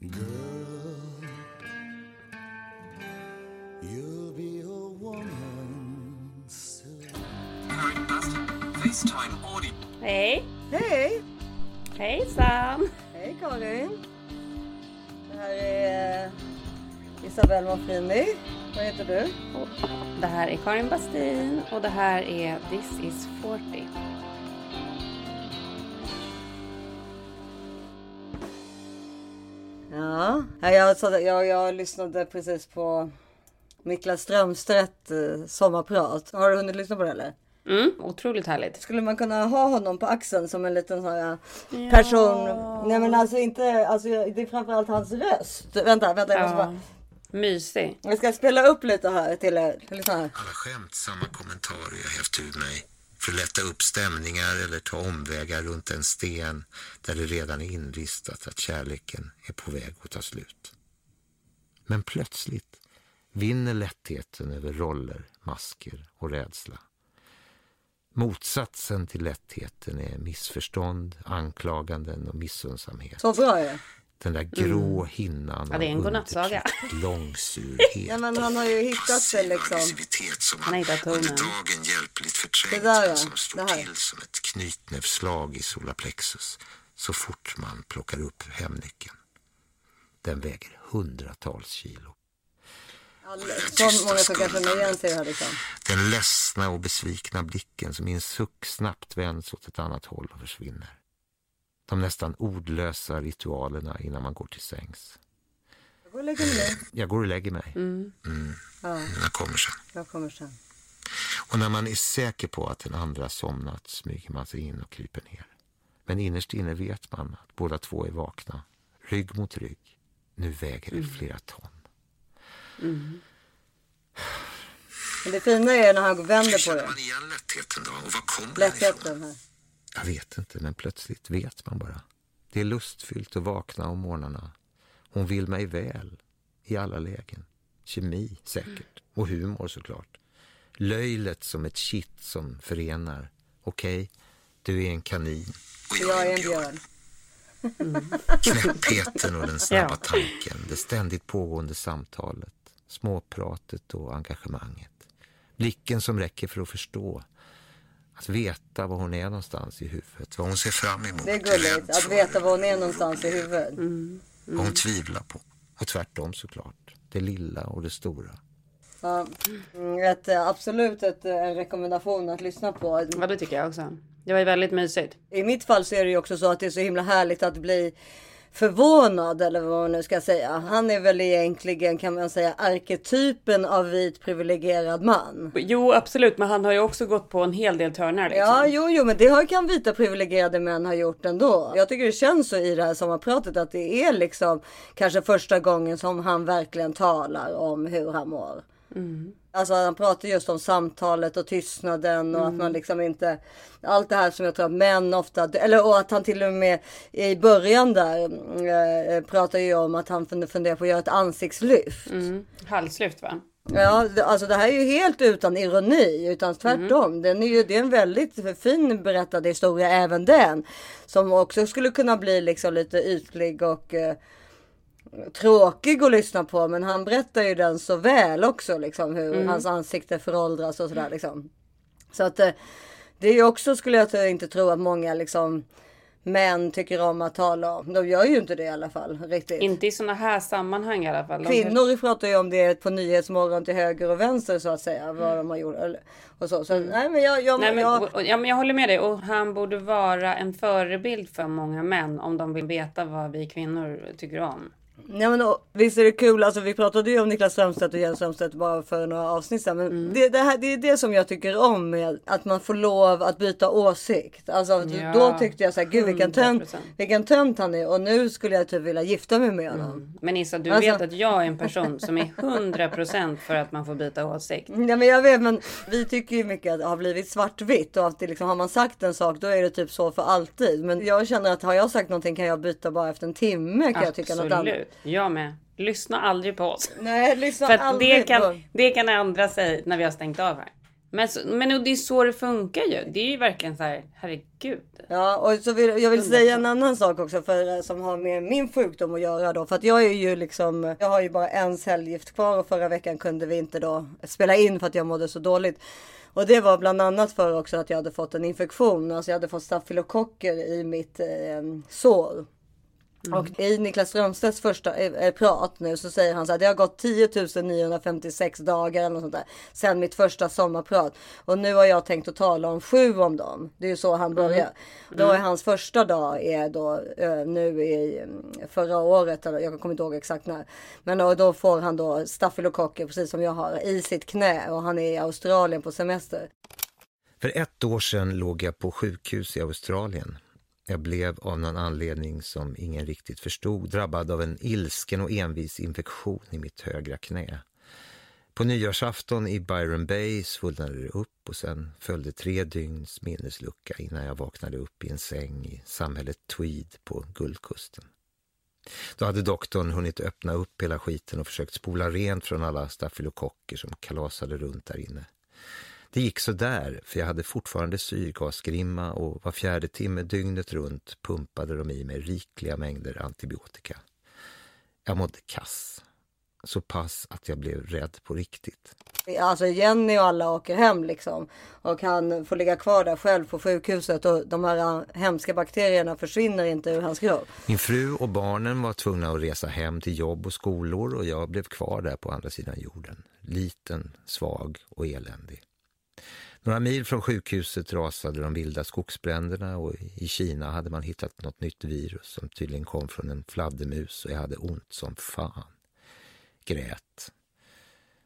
You'll be a woman soon. Facetime audio. Hej! Hej! Hejsan! Hej Karin! Det här är eh, Isabelle Monfrini. Vad heter du? Det här är Karin Bastin och det här är This is 40. Jag, jag, jag lyssnade precis på Niklas Strömstedt eh, sommarprat. Har du hunnit lyssna på det eller? Mm, otroligt härligt. Skulle man kunna ha honom på axeln som en liten sån här person? Nej men alltså inte, alltså det är framförallt hans röst. Vänta, vänta jag måste Ja. bara. Mysig. Jag ska spela upp lite här till er. Här. Alla skämtsamma kommentarer jag hävt ur mig för att lätta upp stämningar eller ta omvägar runt en sten där det redan är inristat att kärleken är på väg att ta slut. Men plötsligt vinner lättheten över roller, masker och rädsla. Motsatsen till lättheten är missförstånd, anklaganden och missunnsamhet. Så bra är. Den där grå hinnan Ja, det är en av godnattsaga. undertryckt långsurhet. Ja men han har ju hittat det liksom. som Han har hittat tonen. under dagen hjälpligt förträngt Det där, ja. som här. till som ett knytnävsslag i solarplexus så fort man plockar upp hemnyckeln. Den väger hundratals kilo. Så många som kan känna igen sig här liksom. Den ledsna och besvikna blicken som i en suck snabbt vänds åt ett annat håll och försvinner. De nästan ordlösa ritualerna innan man går till sängs. Jag går och lägger mig. Jag går och lägger mig. Ja, Jag kommer sen. jag kommer sen. Och när man är säker på att den andra somnat smyger man sig in och kryper ner. Men innerst inne vet man att båda två är vakna, rygg mot rygg. Nu väger det flera ton. Men det fina är när han vänder på Känner det. man igen lättheten då? Och var kommer den ifrån? Lättheten här. Jag vet inte, men plötsligt vet man bara. Det är lustfyllt att vakna om morgnarna. Hon vill mig väl, i alla lägen. Kemi, säkert. Och humor såklart. Löjlet som ett kitt som förenar. Okej, du är en kanin. Och Jag är en björn. Knäppheten och den snabba tanken, det ständigt pågående samtalet, småpratet och engagemanget. Blicken som räcker för att förstå, att veta var hon är någonstans i huvudet, vad hon ser fram emot, Det är gulligt att veta var hon är någonstans i huvudet. vad hon tvivlar på. Och tvärtom såklart, det lilla och det stora. Ja, mm, ett, eh, absolut ett, eh, en rekommendation att lyssna på. Ja, det tycker jag också. Det var ju väldigt mysigt. I mitt fall så är det ju också så att det är så himla härligt att bli förvånad eller vad man nu ska säga. Han är väl egentligen kan man säga arketypen av vit privilegierad man. Jo, absolut, men han har ju också gått på en hel del törnar. Liksom. Ja, jo, jo, men det har kan vita privilegierade män ha gjort ändå. Jag tycker det känns så i det här sommarpratet att det är liksom kanske första gången som han verkligen talar om hur han mår. Alltså han pratar just om samtalet och tystnaden och att man liksom inte allt det här som jag tror att män ofta eller och att han till och med i början där eh, pratar ju om att han fund- funderar på att göra ett ansiktslyft. Mm. Halslyft, va? Ja, alltså det här är ju helt utan ironi utan tvärtom. Den är ju, det är en väldigt fin berättad historia även den. Som också skulle kunna bli liksom lite ytlig och eh, tråkig att lyssna på. Men han berättar ju den så väl också liksom hur hans ansikte föråldras och sådär liksom. Så att eh, det är ju också skulle jag inte tro att många liksom män tycker om att tala om. De gör ju inte det i alla fall riktigt. Inte i såna här sammanhang i alla fall. De Kvinnor pratar ju om det på Nyhetsmorgon till höger och vänster så att säga. Vad de har gjort. Och så. så nej men jag, jag, Nej, men, jag, ja, men jag håller med dig och han borde vara en förebild för många män om de vill veta vad vi kvinnor tycker om. Nej, men, och, visst är det kul. Alltså, vi pratade ju om Niklas Strömstedt och Jens Strömstedt bara för några avsnitt sedan. Men Mm. det, det, här, det är det som jag tycker om med att man får lov att byta åsikt. Alltså, Ja, då tyckte jag så här, gud vilken tönt, 100%. vilken tönt han är. Och nu skulle jag typ vilja gifta mig med honom. Men Issa, du Alltså- vet att jag är en person som är 100% för att man får byta åsikt. Ja, men jag vet, men vi tycker ju mycket att det har blivit svartvitt och att det liksom, har man sagt en sak då är det typ så för alltid. Men jag känner att har jag sagt någonting kan jag byta bara efter en timme kan jag tycka något annat. Jag med. Lyssna aldrig på oss. Nej, lyssna För aldrig det på. kan, det kan ändra sig när vi har stängt av här. Men, så, men det är så det funkar ju. Det är ju verkligen så här, herregud. Ja, och så vill, jag vill säga en annan sak också för, som har med min sjukdom att göra då. För att jag är ju liksom, jag har ju bara en cellgift kvar och förra veckan kunde vi inte då spela in för att jag mådde så dåligt. Och det var bland annat för också att jag hade fått en infektion. Alltså jag hade fått stafylokocker i mitt eh, sår. Mm. Och i Niklas Strömstedts första äh, prat nu så säger han så här. Det har gått 10 956 dagar eller något sånt där. Sen mitt första sommarprat. Och nu har jag tänkt att tala om sju om dem. Det är ju så han börjar. Mm. Då är hans första dag är då äh, nu i förra året. Eller jag kommer inte ihåg exakt när. Men då, då får han då stafylokocker precis som jag har i sitt knä. Och han är i Australien på semester. För ett år sedan låg jag på sjukhus i Australien jag blev av någon anledning som ingen riktigt förstod drabbad av en ilsken och envis infektion i mitt högra knä. På nyårsafton i Byron Bay svullnade det upp och sen följde tre dygns minneslucka innan jag vaknade upp i en säng i samhället Tweed på Guldkusten. Då hade doktorn hunnit öppna upp hela skiten och försökt spola rent från alla stafylokocker som kalasade runt där inne. Det gick så där, för jag hade fortfarande syrgasgrimma och var fjärde timme dygnet runt pumpade de i mig rikliga mängder antibiotika. Jag mådde kass. Så pass att jag blev rädd på riktigt. Alltså Jenny och alla åker hem liksom. Och han får ligga kvar där själv på sjukhuset. Och de här hemska bakterierna försvinner inte ur hans kropp. Min fru och barnen var tvungna att resa hem till jobb och skolor. Och jag blev kvar där på andra sidan jorden. Liten, svag och eländig. Några mil från sjukhuset rasade de vilda skogsbränderna och i Kina hade man hittat något nytt virus som tydligen kom från en fladdermus och jag hade ont som fan. Grät.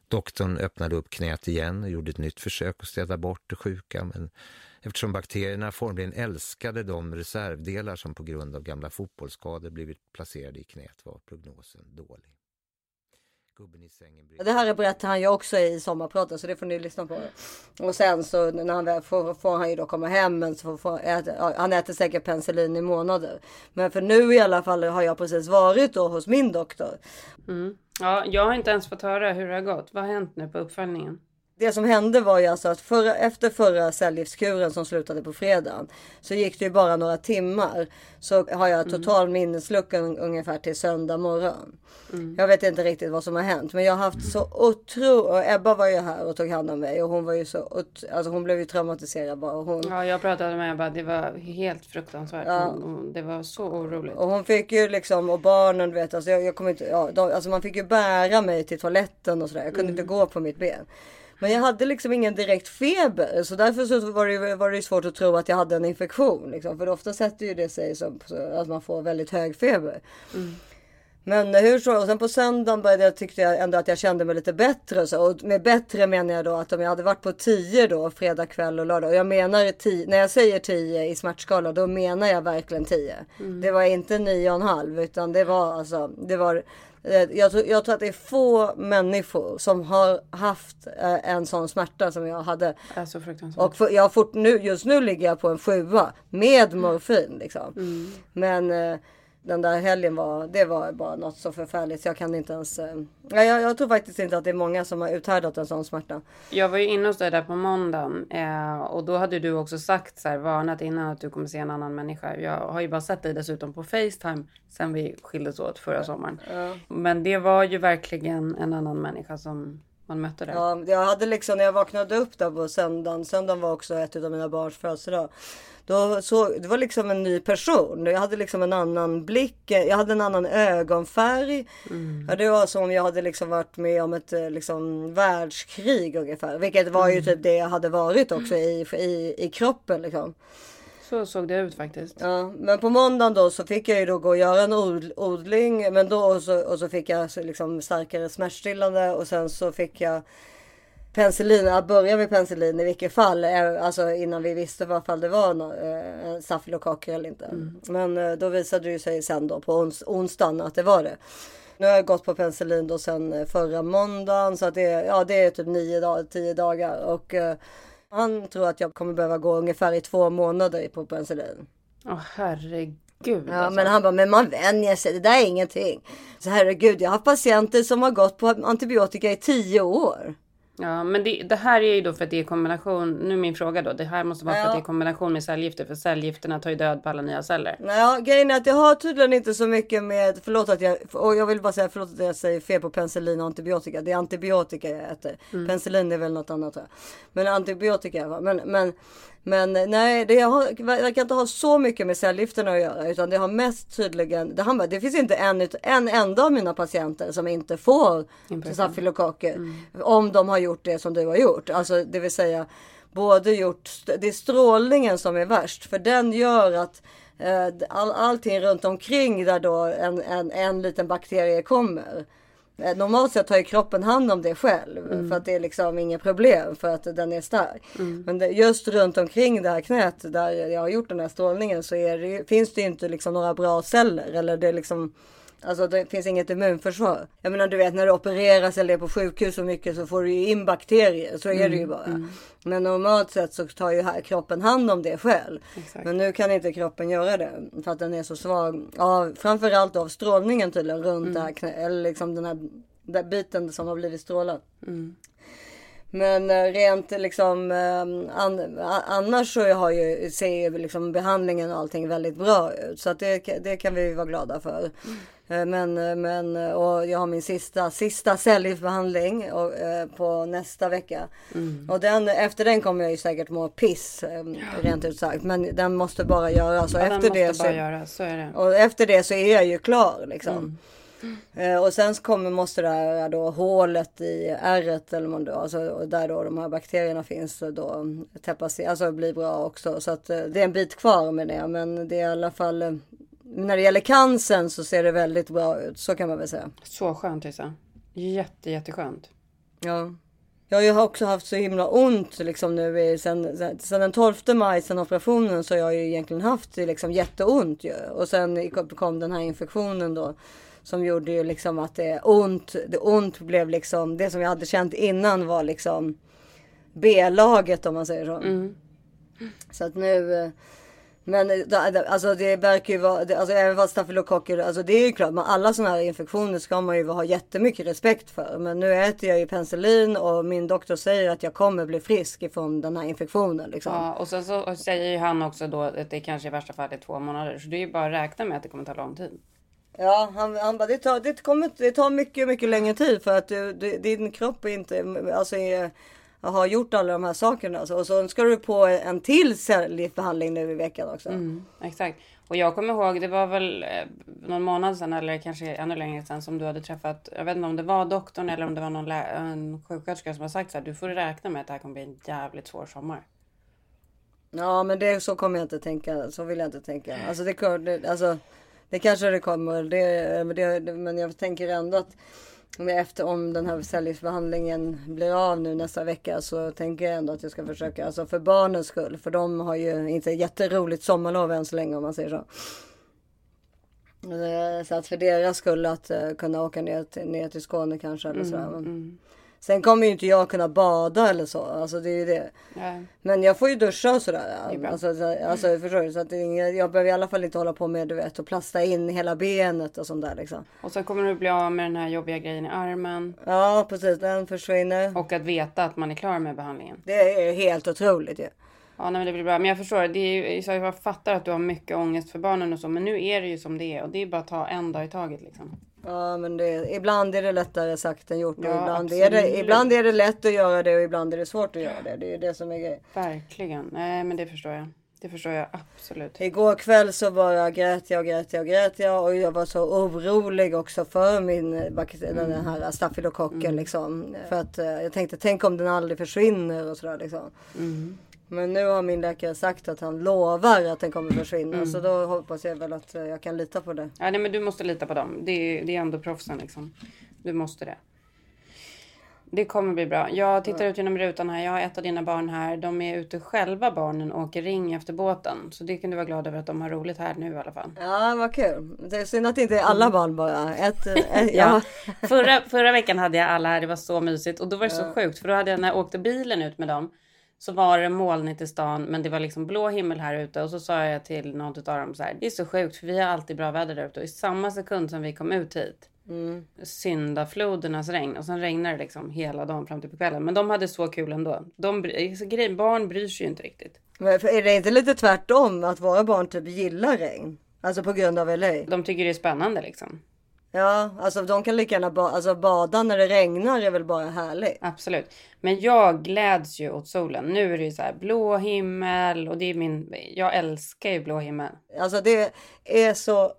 Doktorn öppnade upp knät igen och gjorde ett nytt försök att städa bort det sjuka men eftersom bakterierna formligen älskade de reservdelar som på grund av gamla fotbollsskador blivit placerade i knät var prognosen dålig. Gubben i sängen Det här berättar han ju också i sommarpraten så det får ni lyssna på. Och sen så när han får, får han ju då komma hem men så får, äta, han äter säkert penicillin i månader. Men för nu i alla fall har jag precis varit då hos min doktor. Mm. Ja, jag har inte ens fått höra hur det har gått. Vad har hänt nu på uppföljningen? Det som hände var ju alltså att förra, efter förra cellgiftskuren som slutade på fredagen så gick det ju bara några timmar så har jag total mm. minneslucka ungefär till söndag morgon. Mm. Jag vet inte riktigt vad som har hänt men jag har haft så otroligt och Ebba var ju här och tog hand om mig och hon var ju så alltså hon blev ju traumatiserad bara. Hon... Ja jag pratade med Ebba det var helt fruktansvärt. Ja. Hon, det var så oroligt. Och hon fick ju liksom och barnen du vet alltså jag, jag kommer inte, ja, de, alltså man fick ju bära mig till toaletten och sådär. Jag kunde mm. inte gå på mitt ben. Men jag hade liksom ingen direkt feber så därför så var det, var det svårt att tro att jag hade en infektion. Liksom. För ofta sätter ju det sig som att man får väldigt hög feber. Mm. Men hur så? Och sen på söndagen började jag, tyckte jag ändå att jag kände mig lite bättre. Så. Och med bättre menar jag då att om jag hade varit på 10 då, fredag kväll och lördag. Och jag menar 10, när jag säger 10 i smärtskala då menar jag verkligen 10. Mm. Det var inte 9,5 utan det var alltså, det var jag tror, jag tror att det är få människor som har haft eh, en sån smärta som jag hade. Alltså. Och för, jag fort, nu, just nu ligger jag på en sjua med morfin. Liksom. Mm. Men eh, den där helgen var, det var bara något så förfärligt så jag kan inte ens. Eh, jag, jag tror faktiskt inte att det är många som har uthärdat en sån smärta. Jag var ju inne hos dig där på måndagen eh, och då hade du också sagt så här varnat innan att du kommer se en annan människa. Jag har ju bara sett dig dessutom på Facetime sen vi skildes åt förra sommaren. Ja. Men det var ju verkligen en annan människa som man mötte där. Ja, jag hade liksom när jag vaknade upp där på söndagen. Söndagen var också ett av mina barns födelsedag. Då så, det var liksom en ny person. Jag hade liksom en annan blick. Jag hade en annan ögonfärg. Mm. Ja, det var som om jag hade liksom varit med om ett eh, liksom, världskrig ungefär. Vilket var ju mm. typ det jag hade varit också i, i, i kroppen liksom. Så såg det ut faktiskt. Ja, men på måndagen då så fick jag ju då gå och göra en odling. Men då och så, och så fick jag liksom starkare smärtstillande och sen så fick jag penicillin, att börja med penicillin i vilket fall, eh, alltså innan vi visste vad fall det var eh, stafylokocker eller inte. Mm. Men eh, då visade det sig sen då på ons onsdagen att det var det. Nu har jag gått på penicillin då sen förra måndagen så att det, ja, det är typ nio dagar, tio dagar och han tror att jag kommer behöva gå ungefär i två månader på penicillin. Åh oh, herregud. Gud, ja, alltså. men han bara, men man vänjer sig, det där är ingenting. Så herregud, jag har patienter som har gått på antibiotika i tio år. Ja, men det, det här är ju då för att det är kombination. Nu min fråga då. Det här måste vara för Ja. att det är kombination med cellgifter. För cellgifterna tar ju död på alla nya celler. Ja, grejen är att jag har tydligen inte så mycket med, förlåt att jag, och jag vill bara säga förlåt att jag säger fel på penicillin och antibiotika. Det är antibiotika jag äter. Penicillin är väl något annat. Men antibiotika. Men, men, men nej, det har, verkar inte ha så mycket med cellgifterna att göra. Utan det har mest tydligen, det, har, det finns inte en, en enda av mina patienter som inte får stafylokocker. Om de har gjort det som du har gjort. Alltså det vill säga både gjort, det är strålningen som är värst. För den gör att eh, all, allting runt omkring där då en, en, en liten bakterie kommer. Eh, Normalt sett tar ju kroppen hand om det själv för att det är liksom inget problem för att den är stark. Men det, just runt omkring det här knät där jag har gjort den här strålningen så det, finns det ju inte liksom några bra celler eller det är liksom Alltså det finns inget immunförsvar. Jag menar du vet när du opereras eller är på sjukhus så mycket så får du ju in bakterier. Så är det ju bara. Men normalt sett så tar ju kroppen hand om det själv. Exakt. Men nu kan inte kroppen göra det. För att den är så svag. Av, framförallt av strålningen tydligen runt det här knä, Eller liksom den här där biten som har blivit strålad. Men eh, rent liksom eh, an, annars så har ju, ser ju liksom behandlingen och allting väldigt bra ut. Så att det, det kan vi vara glada för. Eh, Men, eh, men eh, och jag har min sista, sista cellgiftsbehandling och, eh, på nästa vecka. Och den, efter den kommer jag ju säkert må piss rent ut sagt. Men den måste bara göras. Och Ja, efter det så, är det. och efter det så är jag ju klar liksom. Eh, och sen kommer, måste det här då hålet i ärret eller man då, alltså, där då de här bakterierna finns då täppas alltså bli bra också. Så att det är en bit kvar med det. Men det är i alla fall, när det gäller cancern så ser det väldigt bra ut. Så kan man väl säga. Så skönt Lisa. Jätte, jätteskönt. Ja. Jag har ju också haft så himla ont liksom nu i, sen, sen, sen den 12 maj, sen operationen, så har jag ju egentligen haft liksom jätteont ju. Och sen kom- den här infektionen då. Som gjorde ju liksom att det ont, det ont blev liksom, det som jag hade känt innan var liksom B-laget om man säger så. Så att nu, eh, men eh, da- alltså det verkar ju vara, alltså även fast stafylokocker, alltså det är ju klart, men alla sådana här infektioner ska man ju ha jättemycket respekt för. Men nu äter jag ju penicillin och min doktor säger att jag kommer bli frisk ifrån den här infektionen liksom. Ja, och sen så säger ju han också då att det kanske i värsta fall är två månader. Så det är ju bara att räkna med att det kommer ta lång tid. Ja, han, han bara, det tar, det, kommer, det tar mycket, mycket längre tid för att du, du, din kropp är inte, alltså är, har gjort alla de här sakerna. Alltså, och så ska du på en till cellgiftsbehandling nu i veckan också. Mm, exakt. Och jag kommer ihåg, det var väl eh, någon månad sedan eller kanske ännu längre sedan som du hade träffat, jag vet inte om det var doktorn eller om det var någon en sjuksköterska som har sagt så här, du får räkna med att det här kommer bli en jävligt svår sommar. Ja, men det, så kommer jag inte tänka. Så vill jag inte tänka. Alltså det, alltså, det kanske det kommer. Det, men det, men jag tänker ändå att efter om den här cellgiftsbehandlingen blir av nu nästa vecka så tänker jag ändå att jag ska försöka. Alltså för barnens skull. För de har ju inte jätteroligt sommarlov än så länge om man säger så. Eh, Så att för deras skull att eh, kunna åka ner till, ner till Skåne kanske eller sådär. Men, Sen kommer ju inte jag kunna bada eller så. Alltså det är ju det. Ja. Men jag får ju duscha och sådär. Alltså, så- alltså förstår du? Så att inget, jag behöver i alla fall inte hålla på med du vet och plasta in hela benet och sånt där liksom. Och sen kommer du bli av med den här jobbiga grejen i armen. Ja precis, den försvinner. Och att veta att man är klar med behandlingen. Det är helt otroligt ju. Ja, nej, men det blir bra. Men jag förstår, det är ju, så jag fattar att du har mycket ångest för barnen och så. Men nu är det ju som det är och det är bara att ta en dag i taget liksom. Ja men det, ibland är det lättare sagt än gjort. Och Ja, ibland, är det, ibland är det lätt att göra det och ibland är det svårt att göra det. Det är det som är grejen. Verkligen. Nej, men det förstår jag. Det förstår jag absolut. Igår kväll så bara grät jag och grät jag och grät jag och jag var så orolig också för min bak- den Mm. här stafylokocken liksom. För att eh, jag tänkte tänk om den aldrig försvinner och sådär liksom. Mm. Men nu har min läkare sagt att han lovar att den kommer försvinna. Mm. Så då hoppas jag väl att eh, jag kan lita på det. Ja, nej, men du måste lita på dem. Det är, det är ändå proffsen liksom. Du måste det. Det kommer bli bra. Jag tittar ut genom rutan här. Jag har ett av dina barn här. De är ute själva barnen och åker ring efter båten. Så det kan du vara glad över att de har roligt här nu i alla fall. Ja vad kul. Det är synd att det inte är alla barn bara. Ett, ett, Mm. Ja. ja. Förra, förra veckan hade jag alla här. Det var så mysigt. Och då var det så sjukt. För då hade jag när jag åkte bilen ut med dem. Så var det molnigt i stan. Men det var liksom blå himmel här ute. Och så sa jag till någon av dem så här. Det är så sjukt. För vi har alltid bra väder där ute. Och i samma sekund som vi kom ut hit. syndaflodernas regn och sen regnar det liksom hela dagen fram till på kvällen. Men de hade så kul ändå. De, bry- så grej, barn bryr sig ju inte riktigt. Men är det inte lite tvärtom att våra barn typ gillar regn? Alltså på grund av LA? De tycker det är spännande liksom. Ja, alltså de kan lika gärna ba- alltså, bada när det regnar är väl bara härligt. Absolut. Men jag gläds ju åt solen. Nu är det ju så här blå himmel och det är min... Jag älskar ju blå himmel. Alltså det är så,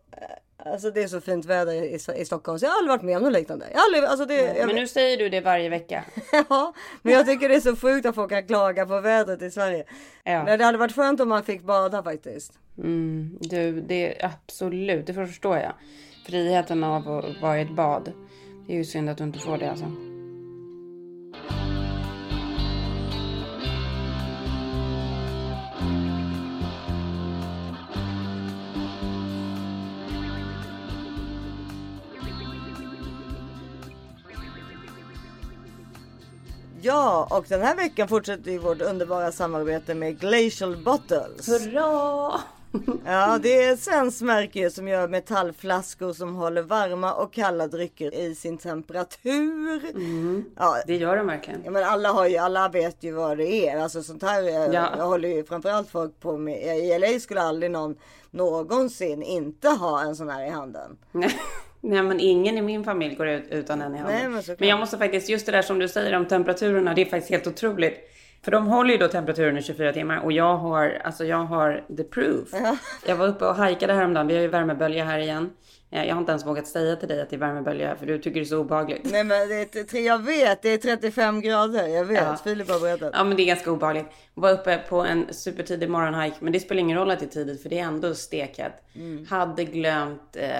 alltså det är så fint väder i, i Stockholm så jag har aldrig varit med om något liknande. Jag aldrig, alltså det, jag, Men nu säger du det varje vecka. ja, men jag tycker det är så sjukt att folk kan klaga på vädret i Sverige. Ja. Men det hade varit skönt om man fick bada faktiskt. Mm, du, det är absolut, det förstår jag. Friheten av att vara i ett bad. Det är ju synd att du inte får det alltså. Ja, och den här veckan fortsätter ju vårt underbara samarbete med Glacial Bottles. Hurra! Ja, det är ett svenskt märke som gör metallflaskor som håller varma och kalla drycker i sin temperatur. Ja, Det gör de verkligen. Ja, men alla, har ju, alla vet ju vad det är. Alltså sånt här eh, Ja. jag håller ju framförallt folk på med. I LA skulle aldrig någon någonsin inte ha en sån här i handen. Nej men ingen i min familj går ut utan en i handen. Nej, men, men jag måste faktiskt, just det där som du säger om temperaturerna, det är faktiskt helt otroligt. För de håller ju då temperaturen i 24 timmar och jag har, alltså jag har the proof. Jag var uppe och hajkade häromdagen, vi har ju värmebölja här igen. Eh, Jag har inte ens vågat säga till dig att det är värmebölja för du tycker det är så obehagligt. Nej men det är, jag vet, det är 35 grader. Jag vet, Ja. Filip har berättat. Ja men det är ganska obehagligt. Var uppe på en supertidig morgonhike. Men det spelar ingen roll att det är tidigt för det är ändå stekhett. Hade glömt eh,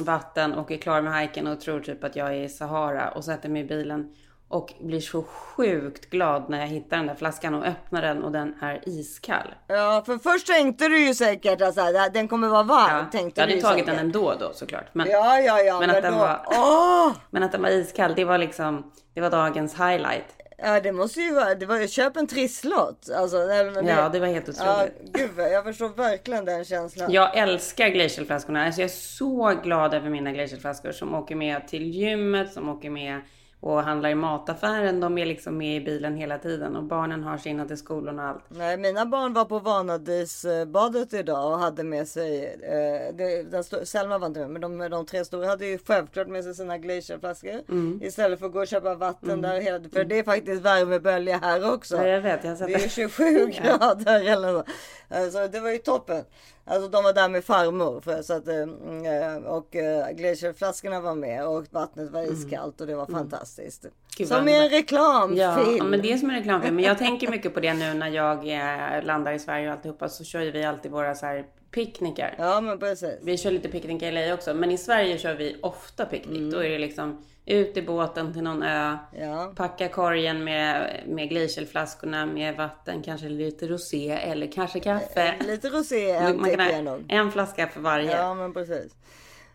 vatten och är klar med hiken och tror typ att jag är i Sahara och sätter mig i bilen. Och blir så sjukt glad när jag hittar den där flaskan och öppnar den och den är iskall. Ja, för först tänkte du ju säkert att så här, den kommer vara varm. Ja, tänkte jag du hade ju tagit säkert. den ändå då såklart. Men, Ja, ja, ja. Men att den var- Åh! men att den var iskall, det var liksom, det var dagens highlight. Ja, det måste ju vara, det var ju, köp en trisslott. Alltså, men Ja, det var helt Ja, otroligt. gud, jag förstår verkligen den känslan. Jag älskar glacialflaskorna. Alltså jag är så glad över mina glacialflaskor som åker med till gymmet, som åker med och handlar i mataffären. De är liksom med i bilen hela tiden och barnen har sina till skolan och allt. Nej, mina barn var på Vanadisbadet idag och hade med sig, eh, det, den Selma var inte med, men de, de tre stora hade ju självklart med sig sina glacialflaskor. Mm. Istället för att gå och köpa vatten där hela, för det är faktiskt värmebölja här också. Ja, jag vet, jag Det är det. 27 grader eller något. Alltså, det var ju toppen. Alltså de var där med farmor. För, så att, eh, och eh, glacialflaskorna var med och vattnet var iskallt och det var fantastiskt. Mm. Gud, vad som i en reklamfilm. Ja, ja, men det är som en reklamfilm. Men jag tänker mycket på det nu när jag eh, landar i Sverige och alltihopa så kör ju vi alltid våra så här picknickar. Ja men precis. Vi kör lite picknick i LA också, men i Sverige kör vi ofta picknick. Då är det liksom ut i båten till någon ö, Ja. packa korgen med, med glacialflaskorna med vatten, kanske lite rosé eller kanske kaffe. Lite rosé tycker jag nog. en flaska för varje. Ja men precis.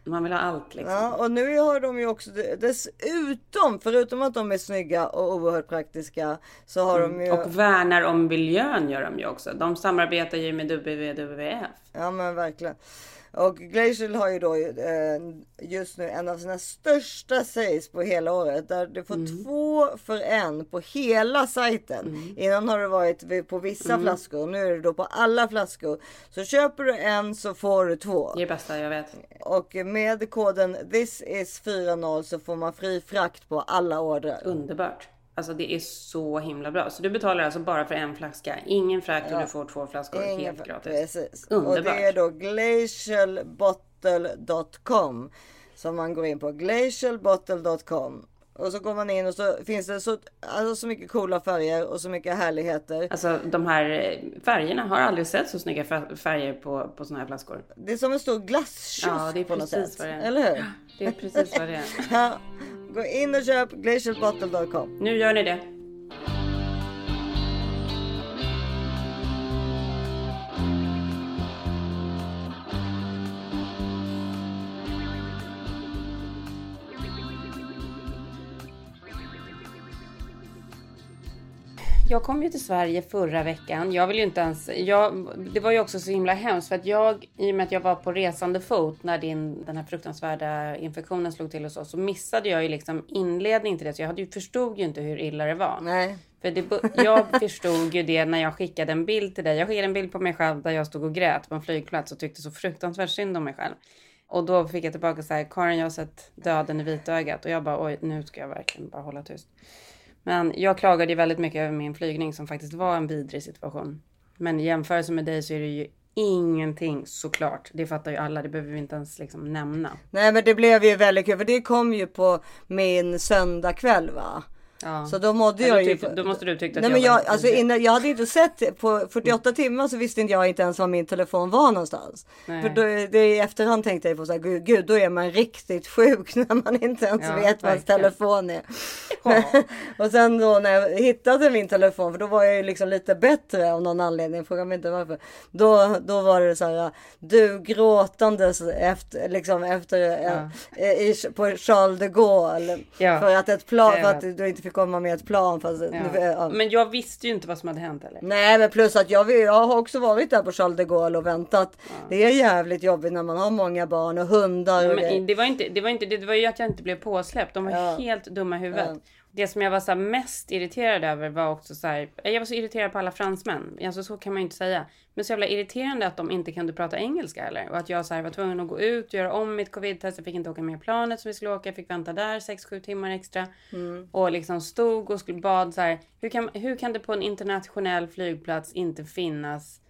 Man vill ha allt liksom. Ja, och nu har de ju också dessutom, förutom att de är snygga och oerhört praktiska, så har de ju, Och värnar om miljön gör de ju också. De samarbetar ju med WWF. ja men verkligen. Och Glacial har ju då eh, just nu en av sina största sales på hela året. Där du får Mm. två för en på hela sajten. Innan har det varit på vissa Mm. flaskor. Nu är det då på alla flaskor. Så köper du en så får du två. Det är bästa jag vet. Och med koden this is 40 så får man fri frakt på alla ordrar. Underbart. Alltså det är så himla bra. Så du betalar alltså bara för en flaska. Ingen frakt och du får två flaskor helt Ingen- gratis. Precis. Och Underbart. det är då glacialbottle.com som man går in på. glacialbottle.com och så går man in och så finns det så, alltså så mycket coola färger och så mycket härligheter. Alltså de här eh, färgerna har aldrig sett så snygga fär- färger på, på såna här flaskor. Det är som en stor glasskiosk Ja, det är på något precis sätt. vad det är. Eller hur? Det är precis vad det är. Ja, gå in och köp glacialbottle.com. Nu gör ni det. Jag kom ju till Sverige förra veckan. Jag vill ju inte ens... Jag, det var ju också så himla hemskt för att jag, i och med att jag var på resande fot när din, den här fruktansvärda infektionen slog till hos oss, så missade jag ju liksom inledning till det. Så jag hade ju, förstod ju inte hur illa det var. Nej. För det, jag förstod ju det när jag skickade en bild till dig. Jag skickade en bild på mig själv där jag stod och grät på en flygplats och tyckte så fruktansvärt synd om mig själv. Och då fick jag tillbaka så här, Karin jag har sett döden i vitögat. Och jag bara, oj nu ska jag verkligen bara hålla tyst. Men jag klagade ju väldigt mycket över min flygning som faktiskt var en vidrig situation. Men i jämförelse med dig så är det ju ingenting såklart. Det fattar ju alla, det behöver vi inte ens liksom nämna. Nej men det blev ju väldigt kul för det kom ju på min söndagkväll va. Ja. Så då mådde Ja, jag ju... då måste du tyckt att Nej, jag men var jag, lite alltså, innan, jag hade inte sett på 48 timmar så visste inte jag inte ens var min telefon var någonstans. Nej. För då, det, i efterhand tänkte jag på så här, gud, gud då är man riktigt sjuk när man inte ens Ja, vet vad ens telefon är. Ja. och sen då när jag hittade min telefon, för då var jag ju liksom lite bättre av någon anledning, fråga mig inte varför. Då, då var det så här, du gråtandes efter, liksom efter, eh, i, på Charles de Gaulle. För att ett plan, för att du inte fick komma med ett plan. Fast, Ja. ja. Men jag visste ju inte vad som hade hänt heller. Nej men plus att jag, jag har också varit där på Charles de Gaulle och väntat. Det är jävligt jobbigt när man har många barn och hundar och grejer. det var inte, det var inte, det var ju att jag inte blev påsläppt. De var Ja. helt dumma i huvudet. Det som jag var så mest irriterad över var också så här, jag var så irriterad på alla fransmän. Alltså så kan man ju inte säga. Men så jävla irriterande att de inte kunde prata engelska eller. Och att jag så här var tvungen att gå ut och göra om mitt covid-test. Jag fick inte åka med planet som vi skulle åka. Jag fick vänta där 6-7 timmar extra. Mm. Och liksom stod och skulle bad så här. Hur kan, hur kan det på en internationell flygplats inte finnas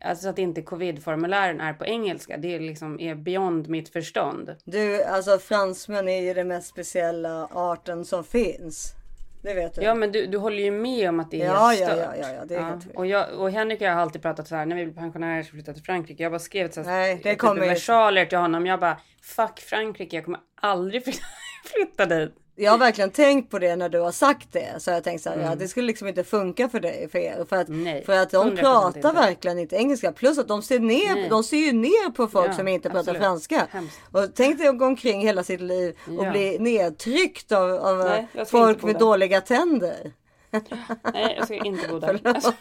Alltså att inte covid-formulären är på engelska. Det är liksom är beyond mitt förstånd. Du, alltså fransmän är ju den mest speciella arten som finns. Det vet du. Ja men du, du håller ju med om att det är Ja, helt ja, stört. ja, ja, ja, det är helt och, jag, och Henrik och jag har alltid pratat så här när vi blev pensionärer så flyttade till Frankrike. Jag bara skrev så här, Nej, det typ kommer versaler till honom. Jag bara fuck Frankrike, jag kommer aldrig flytta dit. Jag har verkligen tänkt på det när du har sagt det. Så jag tänkt så här, ja, det skulle liksom inte funka för dig, för er. För att, Mm. Nej, för att de 100% pratar inte. verkligen inte engelska. Plus att de ser ner, Nej. de ser ju ner på folk Ja, som inte pratar absolut. franska. Hemskt. Och tänk dig att gå omkring hela sitt liv och Ja. bli nedtryckt av, av Nej, folk med dåliga tänder. Nej jag ska inte bo där. Alltså,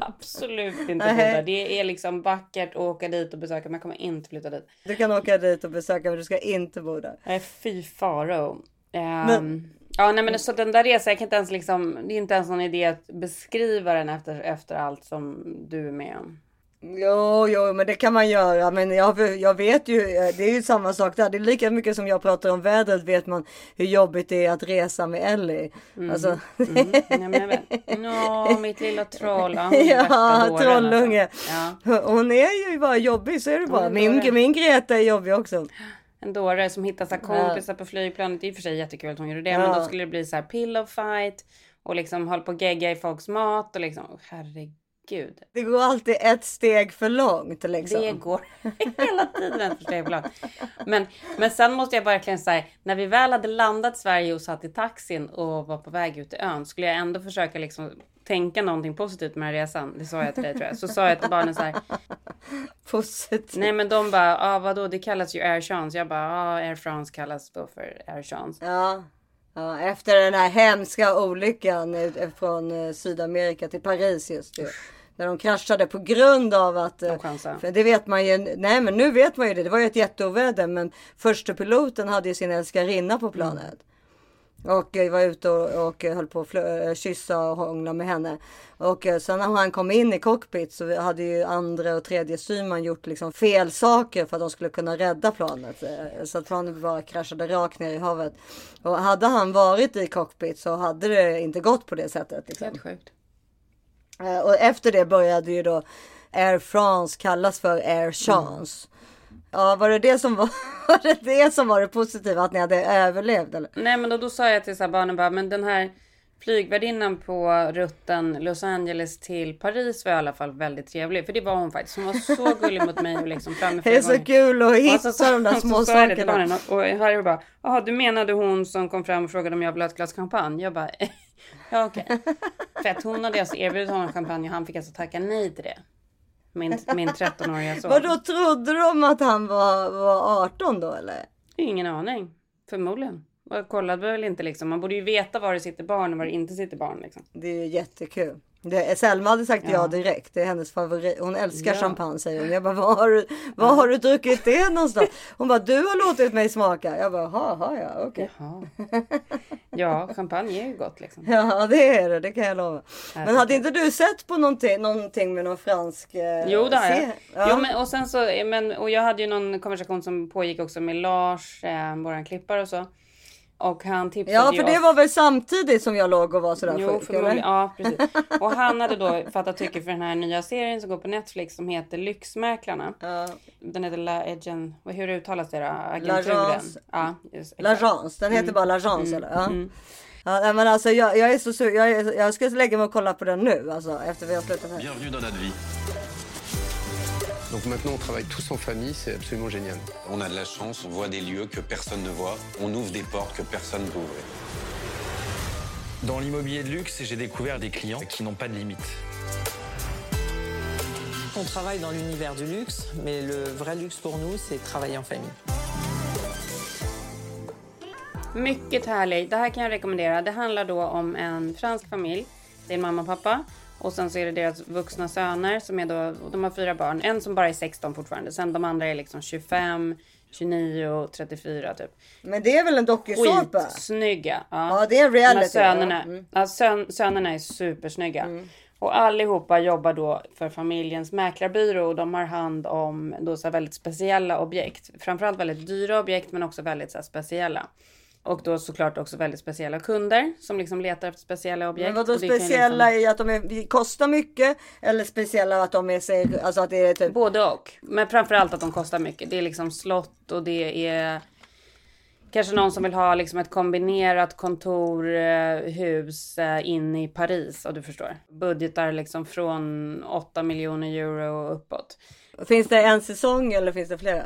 absolut inte bo där. Det är liksom vackert att åka dit och besöka men jag kommer inte flytta dit. Du kan åka dit och besöka men du ska inte bo där. Nej fy faro. Ehm, Men- Ja nej men så den där resan, jag kan inte ens liksom, det är inte ens någon idé att beskriva den efter, efter allt som du är med om. Jo, jo, men det kan man göra. Men jag, jag vet ju, eh, det är ju samma sak där. Det är lika mycket som jag pratar om vädret vet man hur jobbigt det är att resa med Ellie. Alltså, Mm, men jag vet. Nå, mitt lilla troll. Ja, ja, dåren, trollunge. Alltså. Ja, Hon är ju bara jobbig, så är det bara. Min, min Greta är jobbig också. En dåre som hittar så här kompisar på flygplanet. Det är i och för sig jättekul att hon gjorde det. Ja. Men då skulle det bli så här pillow fight. Och liksom hålla på och gegga i folks mat. Och liksom, oh, herregud. Det går alltid ett steg för långt liksom. Det går hela tiden ett steg för långt. Men, men sen måste jag verkligen säga, när vi väl hade landat Sverige och satt i taxin och var på väg ut till ön, skulle jag ändå försöka liksom tänka någonting positivt med den här resan. Det sa jag till dig tror jag. Så sa jag till barnen så här, Positivt. nej men de bara, ah, vadå det kallas ju Air France. Jag bara, ah, Air France kallas då för Air France. Ja. ja, efter den här hemska olyckan ut- från eh, Sydamerika till Paris just ju. När de kraschade på grund av att... eh, De. För det vet man ju. Nej men nu vet man ju det. Det var ju ett jätteoväder. Men första piloten hade ju sin älskarinna på planet. Och var ute och, och höll på att eh, kyssa och hångla med henne. Och eh, sen när han kom in i cockpit så hade ju andra och tredje styrman gjort liksom fel saker för att de skulle kunna rädda planet. Eh, Så att planet bara kraschade rakt ner i havet. Och hade han varit i cockpit så hade det inte gått på det sättet. Liksom. Helt sjukt. Och efter det började ju då Air France kallas för Air Chance. Ja, var det det som var, var det det som var det positiva att ni hade överlevt eller? Nej men då, då sa jag till så här barnen bara, men den här flygvärdinnan på rutten Los Angeles till Paris var i alla fall väldigt trevlig. För det var hon faktiskt. Hon var så gullig mot mig och liksom framme Det är så kul att hitta Och så- de där små sakerna. barnen och och Harry bara, jaha du menade hon som kom fram och frågade om jag ville ha ett glas champagne? Jag bara, ja okej. För att hon hade alltså erbjudit honom champagne och han fick alltså tacka nej till det. Min, min 13-åriga son. Vadå trodde de att han var, var 18 då eller? Ingen aning. Förmodligen. Och kollade väl inte liksom. Man borde ju veta var det sitter barn och var det inte sitter barn liksom. Det är jättekul. Det, Selma hade sagt ja. ja direkt. Det är hennes favorit. Hon älskar ja. champagne säger hon. Jag bara, var har du, ja. har du druckit det någonstans? Hon bara, du har låtit mig smaka. Jag bara, jaha, ja, okej. Okay. Ja, champagne är ju gott liksom. Ja, det är det. Det kan jag lova. Men hade inte du sett på någonting, någonting med någon fransk? Eh, jo, det har jag. Ja. Jo, men, och sen så, men, och jag hade ju någon konversation som pågick också med Lars, eh, våran klippare och så. Och han tipsade Ja, för det oss. var väl samtidigt som jag låg och var sådär jo, sjuk? Eller? Ja, precis. Och han hade då fattat tycke för den här nya serien som går på Netflix som heter Lyxmäklarna. Ja. Den heter La Agent, hur uttalas det då? Agenturen? Ja, L'Agence. Den heter mm. bara L'Agence mm. eller? Ja. Mm. Ja, men alltså jag, jag är så sur. Jag, jag ska lägga mig och kolla på den nu alltså efter vi har slutat här. Bienvenue dans notre vie. Donc maintenant, on travaille tous en famille, c'est absolument génial. On a de la chance, on voit des lieux que personne ne voit, on ouvre des portes que personne ne peut ouvrir. Dans l'immobilier de luxe, j'ai découvert des clients qui n'ont pas de limite. On travaille dans l'univers du luxe, mais le vrai luxe pour nous, c'est travailler en famille. Mycket härligt. Det här kan jag rekommendera. Det handlar då om en fransk familj. Det är en mamma och pappa och sen så är det deras vuxna söner som är då, de har fyra barn. En som bara är 16 fortfarande. Sen de andra är liksom 25, 29 och 34 typ. Men det är väl en dokusåpa? Snygga. Ja. ja, det är en reality. Sönerna, mm. ja, sön, sönerna är supersnygga. Mm. Och allihopa jobbar då för familjens mäklarbyrå och de har hand om då så väldigt speciella objekt. Framförallt väldigt dyra objekt men också väldigt så speciella. Och då såklart också väldigt speciella kunder som liksom letar efter speciella objekt. Men vadå speciella liksom... i att de är, kostar mycket? Eller speciella att de är, alltså att det är typ... Både och. Men framförallt att de kostar mycket. Det är liksom slott och det är Kanske någon som vill ha liksom ett kombinerat kontorhus eh, inne i Paris och du förstår. Budgetar liksom från 8 miljoner euro och uppåt. Finns det en säsong eller finns det flera?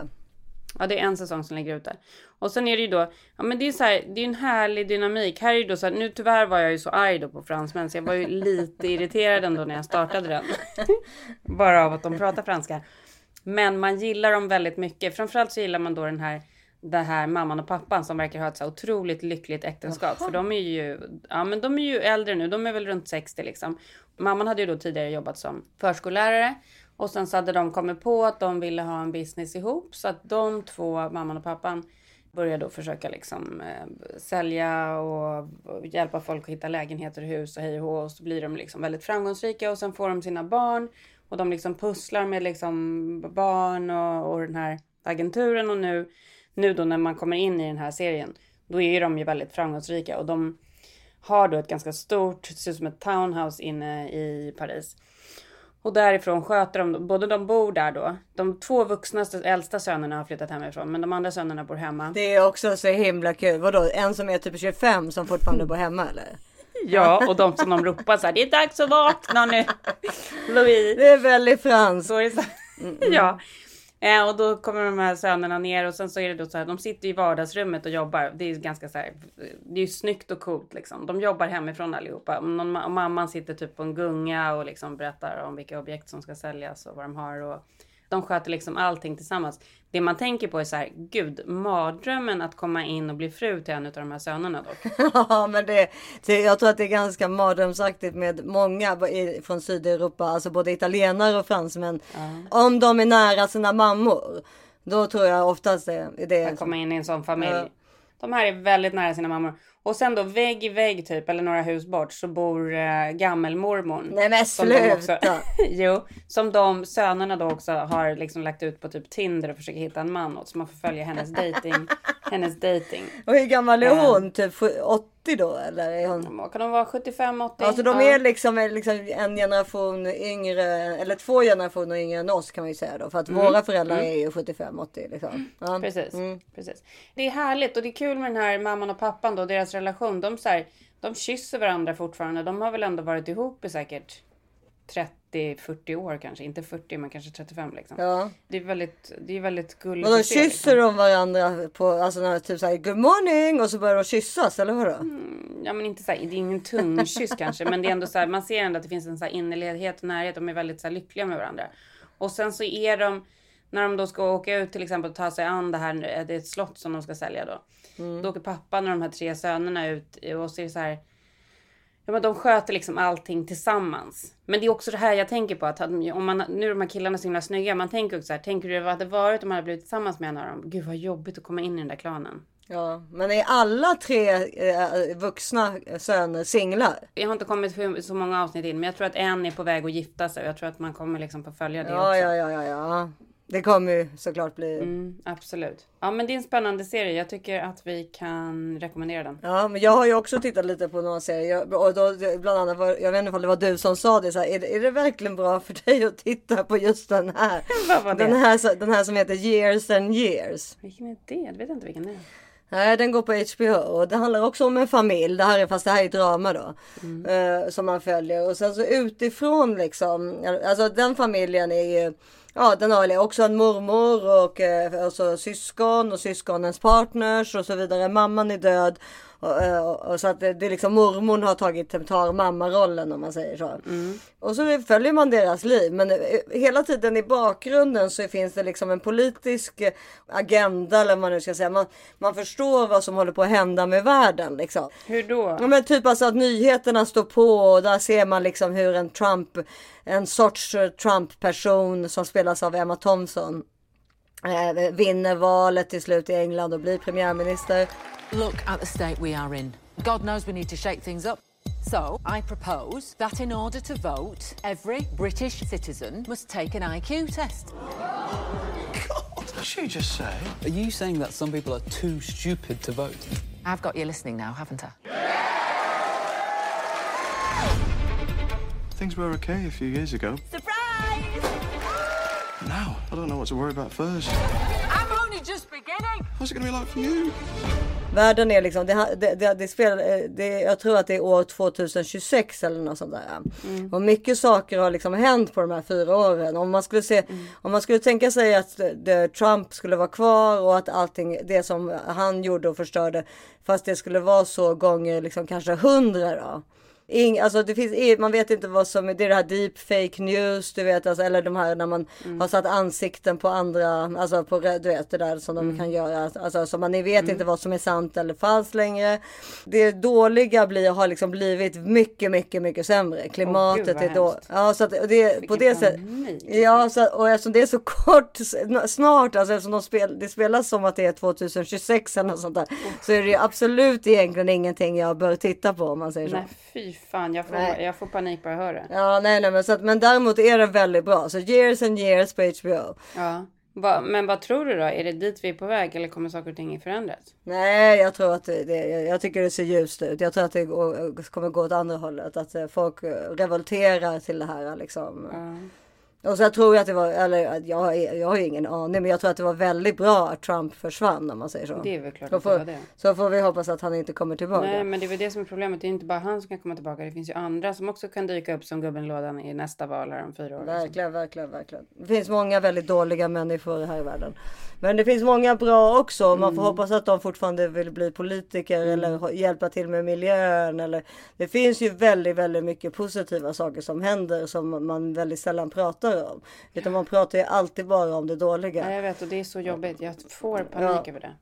Ja, det är en säsong som ligger ute. Och sen är det ju då, ja men det är så här, det är en härlig dynamik. Här är det då så här, nu tyvärr var jag ju så arg då på fransmän så jag var ju lite irriterad ändå när jag startade den. Bara av att de pratar franska. Men man gillar dem väldigt mycket. Framförallt så gillar man då den här det här mamman och pappan som verkar ha ett så otroligt lyckligt äktenskap. För de är ju, ja men de är ju äldre nu, de är väl runt 60 liksom. Mamman hade ju då tidigare jobbat som förskollärare och sen så hade de kommit på att de ville ha en business ihop. Så att de två, mamman och pappan, började då försöka liksom eh, sälja och, och, hjälpa folk att hitta lägenheter och hus och hej och och så blir de liksom väldigt framgångsrika och sen får de sina barn. Och de liksom pusslar med liksom barn och, och den här agenturen. Och nu, nu då när man kommer in i den här serien då är de ju väldigt framgångsrika. Och de har då ett ganska stort, det ser ut som ett townhouse inne i Paris. Och därifrån sköter de, både de bor där då. De två vuxna äldsta sönerna har flyttat hemifrån men de andra sönerna bor hemma. Det är också så himla kul. Vadå en som är typ 25 som fortfarande bor hemma eller? Ja, och de som de ropar så här, det är dags att vakna nu. Louis. Det är väldigt franskt. Mm, mm. Ja, Eh, och då kommer de här sönerna ner och sen så är det då så här, de sitter i vardagsrummet och jobbar. Det är ganska så här, det är ju snyggt och coolt liksom. De jobbar hemifrån allihopa. Och mamman sitter typ på en gunga och liksom berättar om vilka objekt som ska säljas och vad de har. Och de sköter liksom allting tillsammans. Det man tänker på är så här, gud, mardrömmen att komma in och bli fru till en av de här sönerna dock. ja, men det, det, jag tror att det är ganska mardrömsaktigt med många från Sydeuropa, alltså både italienare och fransmän. Uh. Om de är nära sina mammor. Då tror jag oftast det är det. Att komma in i en sån familj. Uh. De här är väldigt nära sina mammor. Och sen då vägg i vägg typ, eller några hus bort, så bor äh, gammelmormor. Nej men sluta! jo, som de sönerna då också har liksom lagt ut på typ Tinder och försöker hitta en man åt. Så man får följa hennes dating. hennes dating. Och hur gammal är hon? Um, typ 80 då eller? Är hon... Kan hon vara 75-80? Alltså de är liksom, liksom en generation yngre, eller två generationer yngre än oss kan man ju säga då. För att mm. våra föräldrar mm. är ju 75-80 liksom. Ja. Precis, mm. precis. Det är härligt och det är kul med den här mamman och pappan då, deras relation. De, så här, de kysser varandra fortfarande. De har väl ändå varit ihop i säkert 30-40 år kanske. Inte 40 men kanske 35 liksom. Ja. Det är väldigt, det är väldigt gulligt. Och då kysser liksom. de varandra på alltså när typ såhär good morning och så börjar de kyssas eller vadå? Mm, ja men inte såhär, det är ingen tungkyss kanske men det är ändå såhär, man ser ändå att det finns en såhär innerlighet och närhet. De är väldigt såhär lyckliga med varandra. Och sen så är de när de då ska åka ut till exempel och ta sig an det här, det är ett slott som de ska sälja då. Mm. Då åker pappan och de här tre sönerna ut och ser så här. Ja men de sköter liksom allting tillsammans. Men det är också det här jag tänker på att om man, nu är de här killarna så himla snygga. Man tänker också så här, tänker du vad det hade varit om man hade blivit tillsammans med en av dem? Gud vad jobbigt att komma in i den där klanen. Ja, men är alla tre eh, vuxna söner singlar? Jag har inte kommit så många avsnitt in, men jag tror att en är på väg att gifta sig. Jag tror att man kommer liksom få följa det ja, också. Ja, ja, ja, ja. Det kommer ju såklart bli. Mm, absolut. Ja, men det är en spännande serie. Jag tycker att vi kan rekommendera den. Ja, men jag har ju också tittat lite på några serier och då bland annat var, jag vet inte om det var du som sa det så här, är, det, är det verkligen bra för dig att titta på just den här? Vad var det? Den här, den här som heter Years and Years. Vilken är det? Jag vet inte vilken det är. Nej, den går på HBO och det handlar också om en familj. Det här är fast det här är drama då. Mm. Eh, som man följer och sen så utifrån liksom. Alltså den familjen är ju. Ja, den har också en mormor och eh, alltså, syskon och syskonens partners och så vidare. Mamman är död och, eh, och, och, så att det, det är liksom mormon har tagit tar mammarollen om man säger så. Mm. Och så följer man deras liv. Men eh, hela tiden i bakgrunden så finns det liksom en politisk agenda eller vad man nu ska säga. Man, man förstår vad som håller på att hända med världen liksom. Hur då? Ja, men typ alltså att nyheterna står på och där ser man liksom hur en Trump, en sorts Trump person som spelas av Emma Thompson eh, vinner valet till slut i England och blir premiärminister. Look at the state we are in. God knows we need to shake things up. So, I propose that in order to vote, every British citizen must take an IQ test. God, did she just say? Are you saying that some people are too stupid to vote? I've got you listening now, haven't I? Things were okay a few years ago. Surprise! Now, I don't know what to worry about first. I'm only just beginning! What's it to be like for you? Världen är liksom, det, det, det, det spelar, det, jag tror att det är år 2026 eller något sånt där. Mm. Och mycket saker har liksom hänt på de här fyra åren. Om man skulle se, mm. om man skulle tänka sig att det, Trump skulle vara kvar och att allting, det som han gjorde och förstörde, fast det skulle vara så gånger liksom kanske hundra då. Ing, alltså det finns, man vet inte vad som är, det är det här deep fake news, du vet, alltså, eller de här när man mm. har satt ansikten på andra, alltså på, du vet det där som mm. de kan göra, alltså så man vet mm. inte vad som är sant eller falskt längre. Det dåliga blir, har liksom blivit mycket, mycket, mycket sämre. Klimatet oh, är då, ja så att det, Vilken på det sättet, ja så, och eftersom det är så kort, snart, alltså eftersom de spel, det spelas som att det är 2026 eller något sånt där, oh. så är det absolut egentligen ingenting jag bör titta på om man säger så. Nej, fan, jag får, jag får panik bara jag hör det. Ja, nej, nej, men, så att, men däremot är det väldigt bra. Så years and years på HBO. Ja. Va, men vad tror du då? Är det dit vi är på väg eller kommer saker och ting förändras? Nej, jag tror att det, jag tycker det ser ljust ut. Jag tror att det går, kommer gå åt andra hållet. Att eh, folk revolterar till det här liksom. Ja. Och så tror jag att det var, eller jag, jag har ingen aning, men jag tror att det var väldigt bra att Trump försvann om man säger så. Det är väl klart så att får, det var det. Så får vi hoppas att han inte kommer tillbaka. Nej, men det är väl det som är problemet. Det är inte bara han som kan komma tillbaka. Det finns ju andra som också kan dyka upp som gubben i lådan i nästa val här om fyra år. Verkligen, verkligen, verkligen. Det finns många väldigt dåliga människor här i världen. Men det finns många bra också. Man får mm. hoppas att de fortfarande vill bli politiker mm. eller hjälpa till med miljön. Eller... Det finns ju väldigt, väldigt mycket positiva saker som händer som man väldigt sällan pratar om. Utan man pratar ju alltid bara om det dåliga. Ja, jag vet och det är så jobbigt. Jag får panik ja. över det.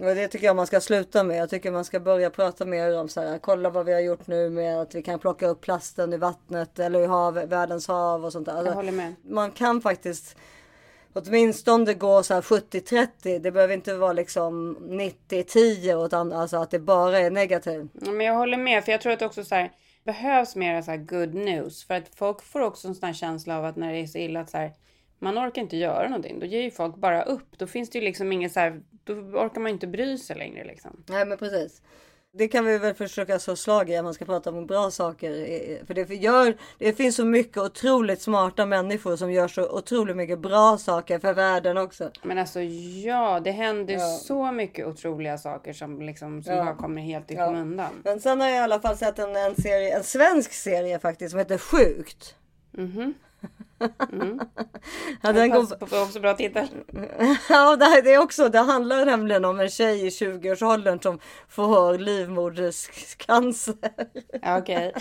Och det tycker jag man ska sluta med. Jag tycker man ska börja prata mer om så här. Kolla vad vi har gjort nu med att vi kan plocka upp plasten i vattnet eller i hav, världens hav och sånt där. Alltså, jag håller med. Man kan faktiskt åtminstone gå så här 70-30. Det behöver inte vara liksom 90-10 utan alltså att det bara är negativt. Ja, men jag håller med för jag tror att också så här behövs mer så här good news för att folk får också en sån här känsla av att när det är så illa att så här man orkar inte göra någonting. Då ger ju folk bara upp. Då finns det ju liksom inget så här. Då orkar man inte bry sig längre liksom. Nej, men precis. Det kan vi väl försöka slå slag i att man ska prata om bra saker. För det, gör, det finns så mycket otroligt smarta människor som gör så otroligt mycket bra saker för världen också. Men alltså ja, det händer ja. så mycket otroliga saker som liksom som ja. bara kommer helt i ja. skymundan. Men sen har jag i alla fall sett en, en, serie, en svensk serie faktiskt som heter Sjukt. Mhm. ja, den går... Pass på också bra tittare. Ja, det, här, det, är också, det handlar nämligen om en tjej i 20-årsåldern som får livmoderscancer. Okej.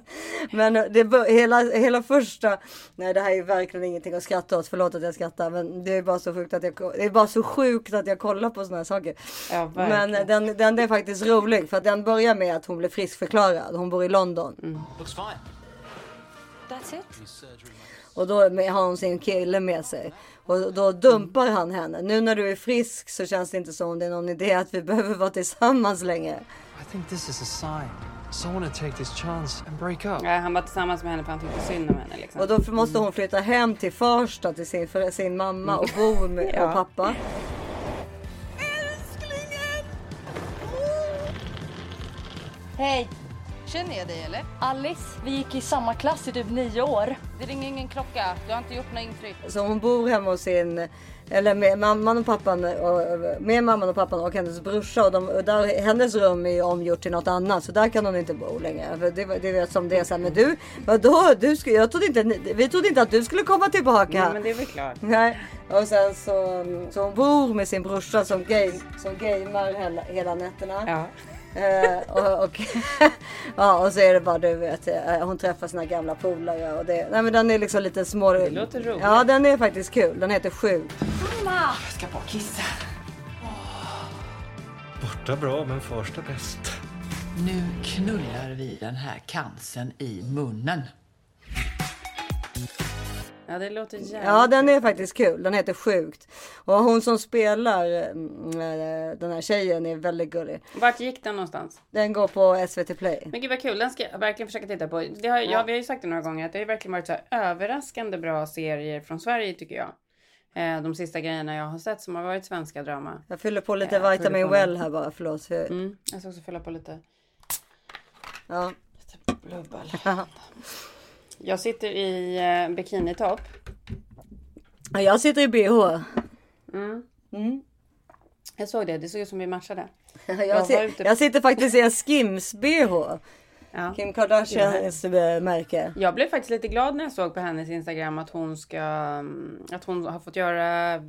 Men det, hela, hela första, nej det här är verkligen ingenting att skratta åt, förlåt att jag skrattar men det är bara så sjukt att jag, det är bara så sjukt att jag kollar på sådana här saker. Ja, men verkligen. den, den är faktiskt rolig för att den börjar med att hon blir friskförklarad, hon bor i London. Mm. Looks fine. That's it? Och då har hon sin kille med sig. Och då dumpar han henne. Nu när du är frisk så känns det inte som det är någon idé att vi behöver vara tillsammans längre. I think this is a sign. Someone to take this chance and break up. Ja, han var tillsammans med henne för han tyckte synd om henne. Liksom. Och då måste hon flytta hem till Farsta till sin, för sin mamma och bo med Ja. och pappa. Hej! Känner jag dig eller? Alice, vi gick i samma klass i typ nio år. Det ringer ingen klocka. Du har inte gjort något intryck. Så hon bor hemma hos sin, eller med mamman och pappan, och, med mamman och pappan och hennes brorsa. Och, de, och där, hennes rum är ju omgjort till något annat så där kan hon inte bo längre. För det, det vet som det är så här, men du, vadå? Du skulle, jag trodde inte, vi trodde inte att du skulle komma tillbaka. Nej, men det är väl klart. Nej. Och sen så, så hon bor med sin brorsa som, game, som gamer hela, hela nätterna. Ja. Eh, och, och, ja, och så är det bara du vet, eh, hon träffar sina gamla polare och det, nej men den är liksom lite små. Det låter roligt. Ja den är faktiskt kul. Den heter Sjuk. Jag ska bara kissa. Borta bra, men första bäst. Nu knullar vi den här cancern i munnen. Ja, det låter jävligt. Ja den är faktiskt kul. Den heter Sjukt. Och hon som spelar mm, eh, den här tjejen är väldigt gullig. Vart gick den någonstans? Den går på SVT Play. Men gud vad kul, den ska jag verkligen försöka titta på. Det har, ja. vi har ju sagt det några gånger att det har verkligen varit så här överraskande bra serier från Sverige tycker jag. Eh, de sista grejerna jag har sett som har varit svenska drama. Jag fyller på lite Ja, fyller Vitamin på Well lite. här bara. Förlåt. Mm, jag ska också fylla på lite Ja. blubbel. Jag sitter i eh, bikinitopp. Ja, Jag sitter i bh. Jag såg det, det såg ut som vi matchade. Jag, si- ute- jag sitter faktiskt i en Skims bh. Ja. Kim Kardashians eh, märke. Jag blev faktiskt lite glad när jag såg på hennes Instagram att hon ska, mm, att hon har fått göra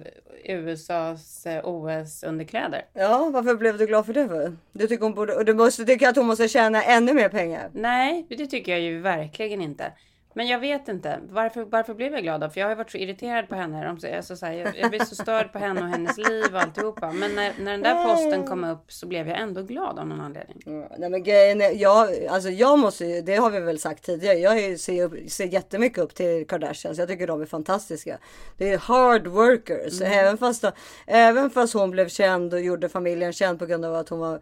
USAs eh, OS underkläder. Ja, varför blev du glad för det för? Du tycker hon borde, och du måste tycka att hon måste tjäna ännu mer pengar. Nej, det tycker jag ju verkligen inte. Men jag vet inte. Varför, varför blev jag glad då? För jag har ju varit så irriterad på henne. Alltså, så här, jag, jag blir så störd på henne och hennes liv och alltihopa. Men när, när den där posten kom upp så blev jag ändå glad av någon anledning. Mm, Nej men grejen är, jag, alltså jag måste ju, det har vi väl sagt tidigare, jag ser, upp- ser jättemycket upp till Kardashians. Jag tycker de är fantastiska. Det är hard workers. Även, fast då, även fast hon blev känd och gjorde familjen känd på grund av att hon var,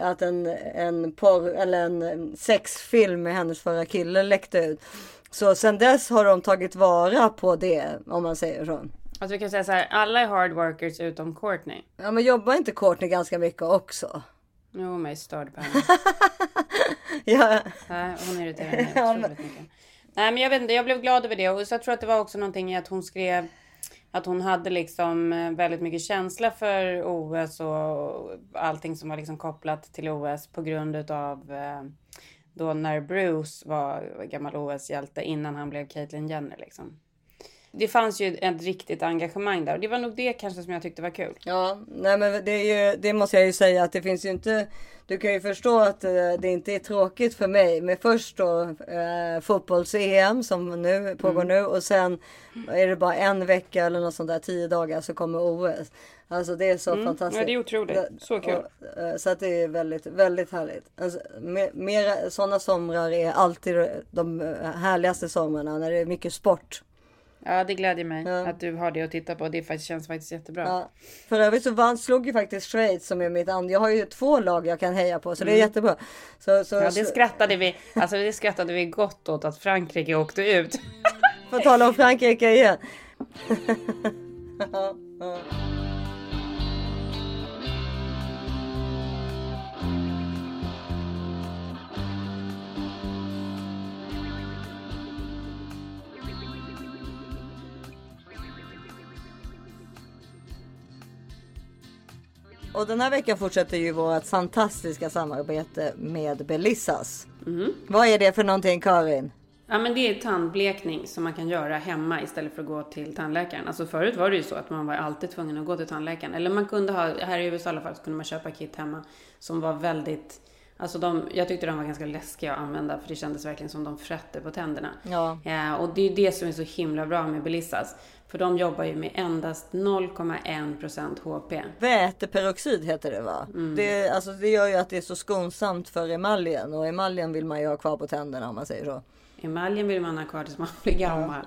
att en, en porr, eller en sexfilm med hennes förra kille läckte ut. Så sen dess har de tagit vara på det, om man säger så. Alltså vi kan säga så här, alla är hard workers utom Courtney. Ja men jobbar inte Courtney ganska mycket också? Jo, mig störd på henne. Ja. Nej, hon irriterar mig otroligt mycket. Nej, men jag vet inte, jag blev glad över det. Och så jag tror att det var också någonting i att hon skrev att hon hade liksom eh, väldigt mycket känsla för OS och allting som var liksom kopplat till OS på grund utav eh, då när Bruce var gammal OS-hjälte innan han blev Caitlyn Jenner liksom. Det fanns ju ett riktigt engagemang där och det var nog det kanske som jag tyckte var kul. Ja, nej men det, ju, det måste jag ju säga att det finns ju inte. Du kan ju förstå att eh, det inte är tråkigt för mig med först då eh, fotbolls-EM som nu pågår Mm. nu och sen är det bara en vecka eller något sånt där tio dagar så kommer OS. Alltså det är så Mm, fantastiskt. ja, det är otroligt. Så kul. Och, eh, så att det är väldigt, väldigt härligt. Alltså, mer, mera sådana somrar är alltid de eh, härligaste somrarna när det är mycket sport. Ja, det glädjer mig att du har det att titta på. Det faktiskt, känns faktiskt jättebra. Ja. För övrigt så vann, slog ju faktiskt Schweiz som är mitt andra. Jag har ju två lag jag kan heja på så det är Mm. jättebra. Så, så, Ja, det skrattade vi. Alltså det skrattade vi gott åt att Frankrike åkte ut. Får tala om Frankrike igen. Och den här veckan fortsätter ju vårt fantastiska samarbete med Belissas. Mm. Vad är det för någonting Karin? Ja men det är tandblekning som man kan göra hemma istället för att gå till tandläkaren. Alltså förut var det ju så att man var alltid tvungen att gå till tandläkaren. Eller man kunde ha, här i USA i alla fall, så kunde man köpa kit hemma som var väldigt Alltså de, jag tyckte de var ganska läskiga att använda för det kändes verkligen som de frätte på tänderna. Ja. ja och det är det som är så himla bra med Belissas. För de jobbar ju med endast 0,1% HP. Väteperoxid heter det va? Mm. Det, alltså, det gör ju att det är så skonsamt för emaljen och emaljen vill man ju ha kvar på tänderna om man säger så. Emaljen vill man ha kvar tills man blir gammal.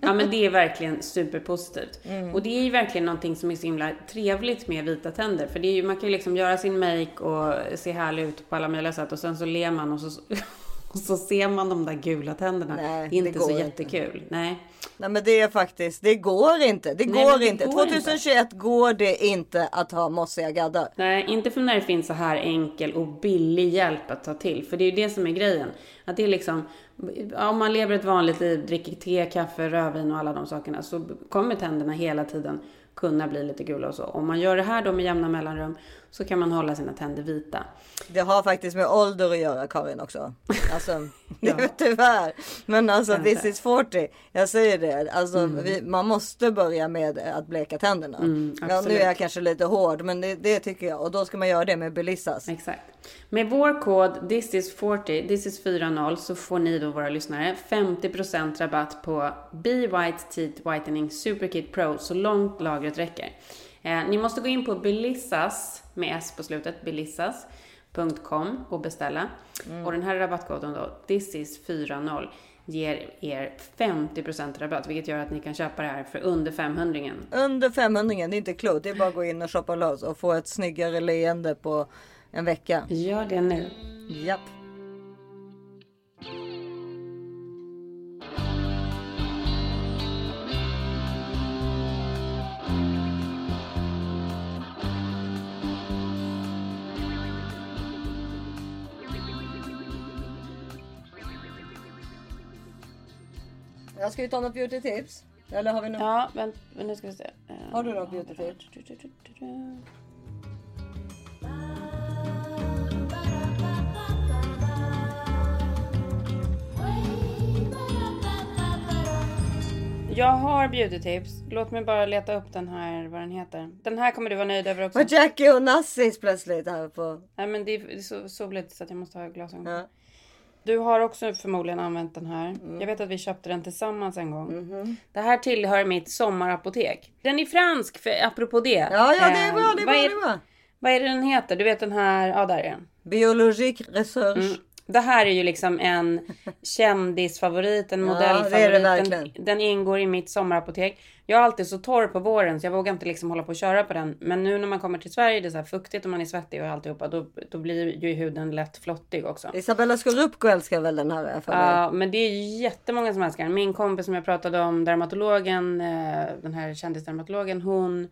Ja, men det är verkligen superpositivt. Mm. Och det är ju verkligen någonting som är så himla trevligt med vita tänder. För det är ju, man kan ju liksom göra sin make och se härlig ut på alla möjliga sätt och sen så ler man och så, och så ser man de där gula tänderna. Nej, inte så jättekul. Nej. Nej men det är faktiskt, det går inte. Det Nej, går det inte. går 2021 går det inte att ha mossiga gaddar. Nej, inte för när det finns så här enkel och billig hjälp att ta till. För det är ju det som är grejen. Att det är liksom, om man lever ett vanligt liv, dricker te, kaffe, rödvin och alla de sakerna så kommer tänderna hela tiden kunna bli lite gula och så. Om man gör det här då med jämna mellanrum så kan man hålla sina tänder vita. Det har faktiskt med ålder att göra Karin också. Alltså, Ja. tyvärr. Men alltså Kanske. this is 40. Jag säger det. Alltså, Mm. vi, man måste börja med att bleka tänderna. Mm, ja, nu är jag kanske lite hård men det, det tycker jag. Och då ska man göra det med Belissas. Exakt. Med vår kod this is 40, this is 40 så får ni då våra lyssnare 50% rabatt på Be White Teeth Whitening Superkit Pro så långt lagret räcker. Eh, ni måste gå in på Belissas med S på slutet, belissas.com och beställa. Och den här rabattkoden då, this is 40 ger er 50% rabatt vilket gör att ni kan köpa det här för under 500 Under 500 det är inte klokt. Det är bara att gå in och shoppa loss och få ett snyggare leende på en vecka. Gör det nu. Japp. Jag ska ju ta något beauty tips. Eller har vi något? Ja, vänt, nu ska vi se. Eh, Har du något beauty tips? Jag har beauty tips. Låt mig bara leta upp den här, vad den heter. Den här kommer du vara nöjd över också. Var Jackie och Nassis plötsligt här på... Nej men det är, det är så soligt så att jag måste ha glasögon. Ja. Du har också förmodligen använt den här. Mm. Jag vet att vi köpte den tillsammans en gång. Mhm. Det här tillhör mitt sommarapotek. Den är fransk, för, apropå det. Ja, ja, det är Eh, bra, det är vad bra, det är bra. Vad är det den heter? Du vet den här, ja där är den. Biologisk research. Mm. Det här är ju liksom en kändisfavorit, en Ja, modellfavorit. det den, den ingår i mitt sommarapotek. Jag är alltid så torr på våren så jag vågar inte liksom hålla på och köra på den. Men nu när man kommer till Sverige, det är så här fuktigt och man är svettig och alltihopa, då, då blir ju huden lätt flottig också. Isabella Scorupco älskar väl den här? För mig. Ja, men det är jättemånga som älskar den. Min kompis som jag pratade om, dermatologen, eh, den här kändisdermatologen, hon,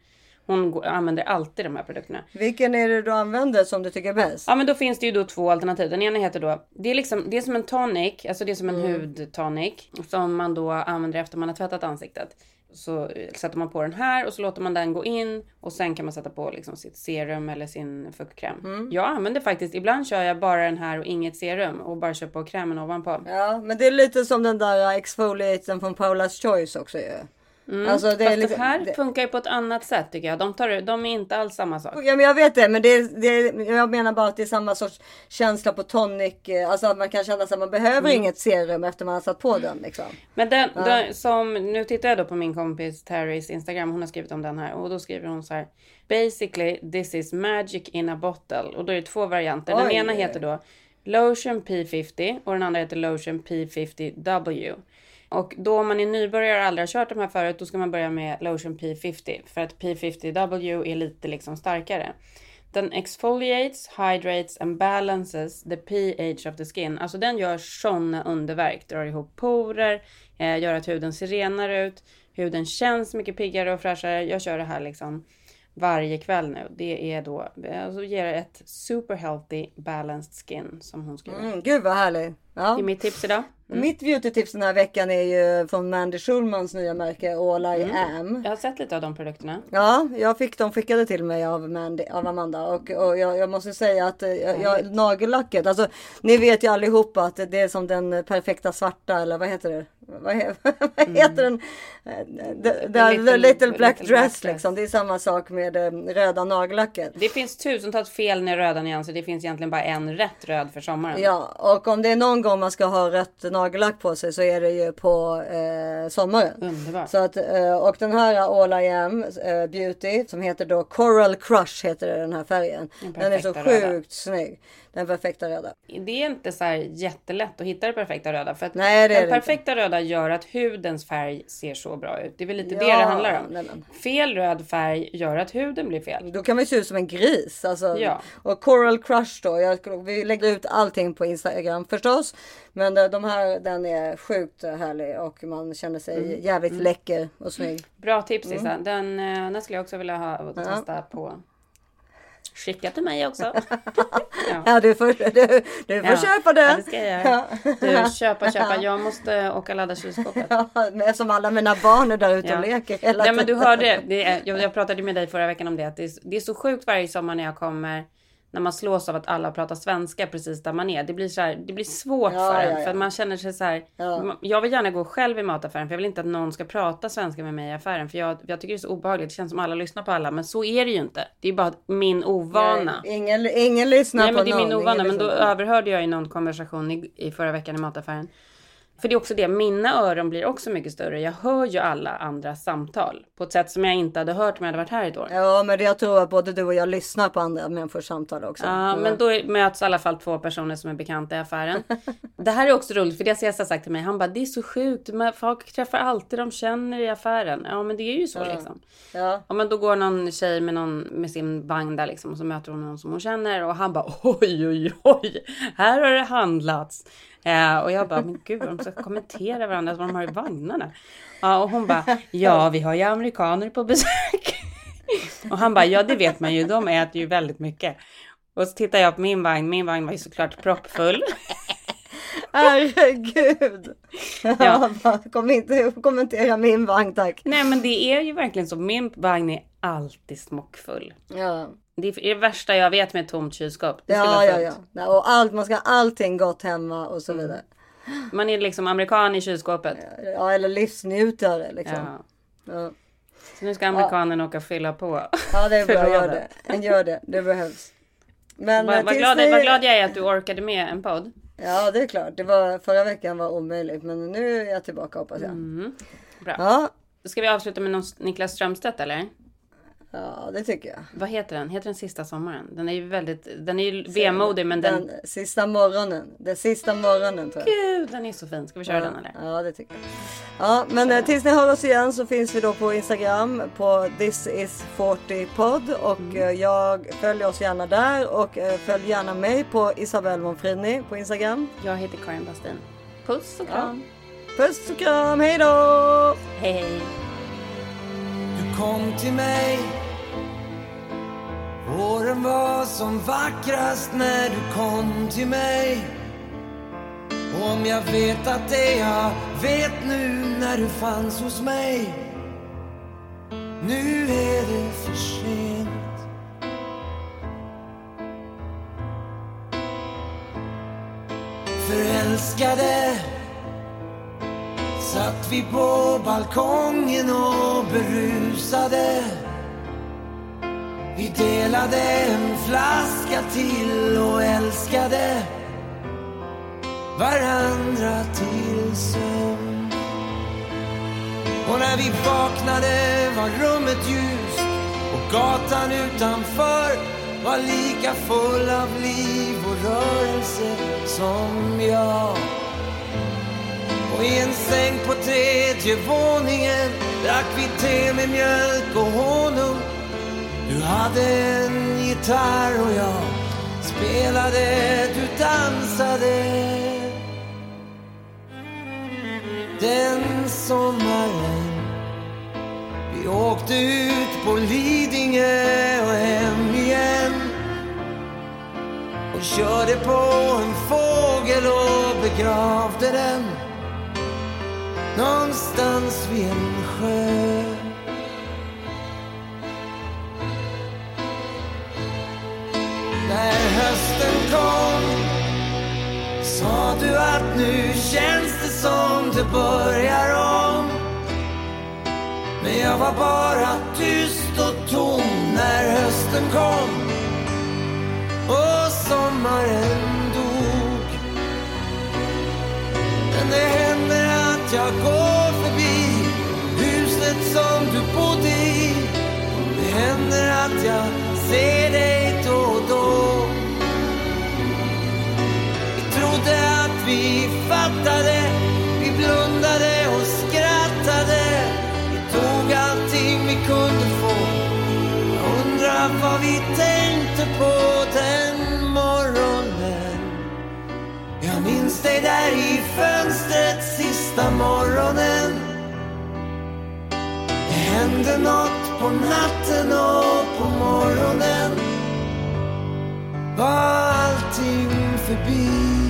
hon går- använder alltid de här produkterna. Vilken är det du använder som du tycker är bäst? Ja men då finns det ju då två alternativ. Den ena heter då, det är liksom, det är som en tonic, alltså det är som en Mm. hudtonic. Som man då använder efter man har tvättat ansiktet. Så eh, sätter man på den här och så låter man den gå in och sen kan man sätta på liksom sitt serum eller sin fuktkräm. Mm. Jag använder faktiskt, ibland kör jag bara den här och inget serum och bara kör på krämen ovanpå. Ja, men det är lite som den där exfoliaten från Paula's Choice också ju. Mm. Alltså, det Fast lite- det här det- funkar ju på ett annat sätt tycker jag. De, tar, de är inte alls samma sak. Ja men jag vet det men det, det, jag menar bara att det är samma sorts känsla på tonic. eh, Alltså att man kan känna att man behöver Mm. inget serum efter man har satt på den liksom. Men den, Ja. den som, nu tittar jag då på min kompis Terrys Instagram, hon har skrivit om den här och då skriver hon så här. Basically this is magic in a bottle och då är det två varianter. Den Oj. ena heter då Lotion P50 och den andra heter Lotion P50W. Och då om man är nybörjare och aldrig har kört de här förut, då ska man börja med Lotion P50 för att P50W är lite liksom starkare. Den exfoliates, hydrates and balances the pH of the skin. Alltså den gör sådana underverk. Drar ihop porer, eh, gör att huden ser renare ut. Huden känns mycket piggare och fräschare. Jag kör det här liksom varje kväll nu. Det är då, eh, alltså ger ett super healthy balanced skin som hon skriver. Mm, gud vad härligt. Ja. Det är mitt tips idag. Mm. Mitt beautytips den här veckan är ju från Mandy Schulmans nya märke All I Mm. Am. Jag har sett lite av de produkterna. Ja, jag fick dem skickade till mig av, Mandy, av Amanda och, och jag, jag måste säga att eh, jag, jag, nagellacket, alltså ni vet ju allihopa att det är som den perfekta svarta eller vad heter det? Vad, vad heter den? Eh, The, the, the, Little- little, black Little Black dress Dress. liksom. Det är samma sak med eh, röda nagellacket. Det finns tusentals fel med röda nyanser. Det finns egentligen bara en rätt röd för sommaren. Ja, och om det är någon gång man ska ha rött nagellack på sig så är det ju på eh, sommaren. Underbart. Så att, eh, och den här All I Am eh, Beauty som heter då Coral Crush heter det, den här färgen. Den Den är så röda. sjukt snygg. Den perfekta röda. Det är inte så här jättelätt att hitta det perfekta röda. För att Nej, det den det perfekta röda gör att hudens färg ser så bra ut. Det är väl lite det Ja, det handlar om. nej. Fel röd färg gör att huden blir fel. Då kan man se ut som en gris. Alltså, Ja. Och Coral Crush då. Jag, vi lägger ut allting på Instagram förstås. Men eh, de här, den är sjukt härlig och man känner sig Mm. jävligt Mm. läcker och snygg. Bra tips Mm. Issa. Den, eh, den skulle jag också vilja ha och Ja. testa på. Skicka till mig också. Ja, du får, du, du får Ja. köpa den. Ja, det ska jag göra. Du, köpa, köpa. Jag måste åka och ladda kylskåpet. Ja, eftersom alla mina barn är där ute och leker hela Nej men du tiden. hörde, det är, jag, jag pratade med dig förra veckan om det. Att det, är, det är så sjukt varje sommar när jag kommer. När man slås av att alla pratar svenska precis där man är. Det blir, så här, det blir svårt Ja, för en. ja, ja. För att man känner sig så här. Ja. Jag vill gärna gå själv i mataffären. För jag vill inte att någon ska prata svenska med mig i affären. För jag, jag tycker det är så obehagligt. Det känns som alla lyssnar på alla. Men så är det ju inte. Det är bara min ovana. Nej, ingen, ingen lyssnar Nej på men det är någon. min ovana. ingen Men då överhörde jag i någon konversation i, i förra veckan i mataffären. För det är också det, mina öron blir också mycket större. Jag hör ju alla andras samtal. På ett sätt som jag inte hade hört om jag hade varit här ett år. Ja, men jag tror att både du och jag lyssnar på andra människors samtal också. Ja, men då möts i alla fall två personer som är bekanta i affären. Det här är också roligt, för det har Cesar sagt till mig. Han bara, det är så sjukt, folk träffar alltid de känner i affären. Ja, men det är ju så Ja. liksom. Ja. Ja, men då går någon tjej med, någon, med sin vagn där liksom och så möter hon någon som hon känner och han bara oj, oj, oj, här har det handlats. Eh, och jag bara, men gud, de ska kommentera varandra vad de har i vagnarna. Ja, och hon bara, ja, vi har ju amerikaner på besök. och han bara, ja, det vet man ju, de äter ju väldigt mycket. Och så tittar jag på min vagn, min vagn var ju såklart proppfull. Herregud. Ja. Kom inte kommentera min vagn tack. Nej, men det är ju verkligen så, min vagn är alltid smockfull. Ja. Det är det värsta jag vet med ett tomt kylskåp. Det ska Ja, vara ja, ja. Och allt, man ska ha allting gott hemma och så vidare. Man är liksom amerikan i kylskåpet. Ja, eller livsnjutare liksom. Ja. Ja, Så nu ska amerikanen åka och fylla på. ja det är bra. Gör det. Gör det. Det behövs. Men Vad eh, tills glad, ni- vad glad jag är att du orkade med en podd. Ja, det är klart. Det var, förra veckan var omöjligt, men nu är jag tillbaka hoppas jag. Mm. Bra. Ja. Ska vi avsluta med någon Niklas Strömstedt eller? Ja, det tycker jag. Vad heter den? Heter den Sista sommaren? Den är ju väldigt, den är ju vemodig men den... Den sista morgonen. Den sista morgonen tror jag. Gud, den är så fin. Ska vi köra ja, den eller? Ja, det tycker jag. Ja, men eh, tills ni hör oss igen så finns vi då på Instagram på this is 40 podd och Mm. eh, jag följer oss gärna där och eh, följ gärna mig på Isabelle Monfrini på Instagram. Jag heter Karin Bastin. Puss och kram. Puss och kram, hej då! Hej. Du kom till mig Åren var som vackrast när du kom till mig. Och om jag vet att det jag vet nu när du fanns hos mig. Nu är det för sent. Förälskade. Satt vi på balkongen och berusade. Vi delade en flaska till och älskade varandra till sömn Och när vi vaknade var rummet ljust och gatan utanför var lika full av liv och rörelse som jag och i en säng på tredje våningen drack vi te med mjölk och honung. Du hade en gitarr och jag spelade, du dansade. Den sommaren vi åkte ut på Lidingö och hem igen och körde på en fågel och begravde den någonstans vid en sjö. Hösten kom sa du att nu känns det som det börjar om. Men jag var bara tyst och tom när hösten kom och sommaren dog. Men det händer att jag går förbi huset som du bodde i. Det händer att jag ser dig då. Vi fattade, vi blundade och skrattade. Vi tog allting vi kunde få. Jag undrar vad vi tänkte på den morgonen. Jag minns dig där i fönstret sista morgonen. Det hände något på natten och på morgonen var allting förbi.